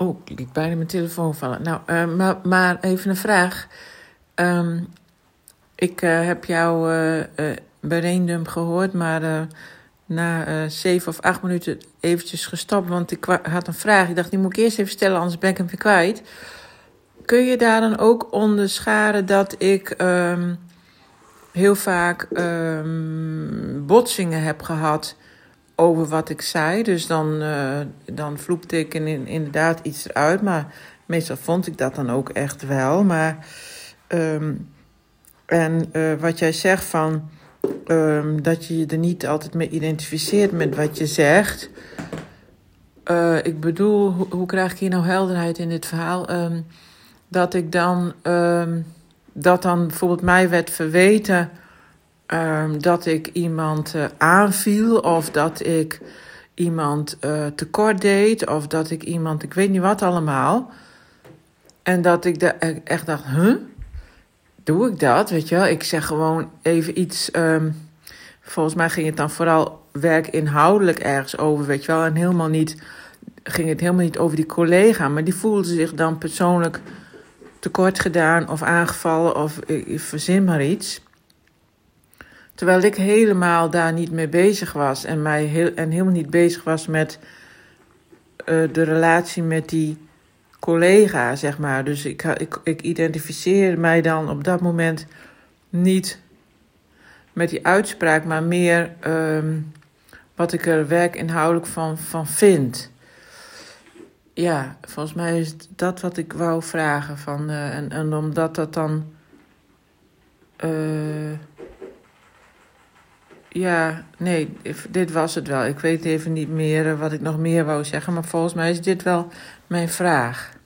Oh, ik liet bijna mijn telefoon vallen. Nou, uh, maar, even een vraag. Um, ik uh, heb jouw uh, berendum gehoord, maar na zeven of acht minuten eventjes gestopt. Want ik had een vraag. Ik dacht, die moet ik eerst even stellen, anders ben ik hem weer kwijt. Kun je daar dan ook onderscharen dat ik um, heel vaak um, botsingen heb gehad over wat ik zei. Dus dan, uh, dan ik in, inderdaad iets eruit. Maar meestal vond ik dat dan ook echt wel. Maar, um, en uh, wat jij zegt van um, dat je je er niet altijd mee identificeert met wat je zegt. Uh, ik bedoel, hoe, krijg ik hier nou helderheid in dit verhaal? Um, dat ik dan, dat dan bijvoorbeeld mij werd verweten um, dat ik iemand uh, aanviel of dat ik iemand uh, tekort deed of dat ik iemand, ik weet niet wat allemaal. En dat ik de, e-, echt dacht, huh? Doe ik dat? Weet je wel, ik zeg gewoon even iets. Um, volgens mij ging het dan vooral werkinhoudelijk ergens over, weet je wel. En helemaal niet, ging het helemaal niet over die collega, maar die voelde zich dan persoonlijk tekort gedaan of aangevallen of ik verzin maar iets. Terwijl ik helemaal daar niet mee bezig was en, mij heel, en helemaal niet bezig was met uh, de relatie met die collega, zeg maar. Dus ik, ik, ik identificeerde mij dan op dat moment niet met die uitspraak, maar meer um, wat ik er werkinhoudelijk van, van vind. Ja, volgens mij is dat wat ik wou vragen. Van, uh, en, en omdat dat dan. Uh, ja, nee, dit was het wel. Ik weet even niet meer wat ik nog meer wou zeggen, maar volgens mij is dit wel mijn vraag.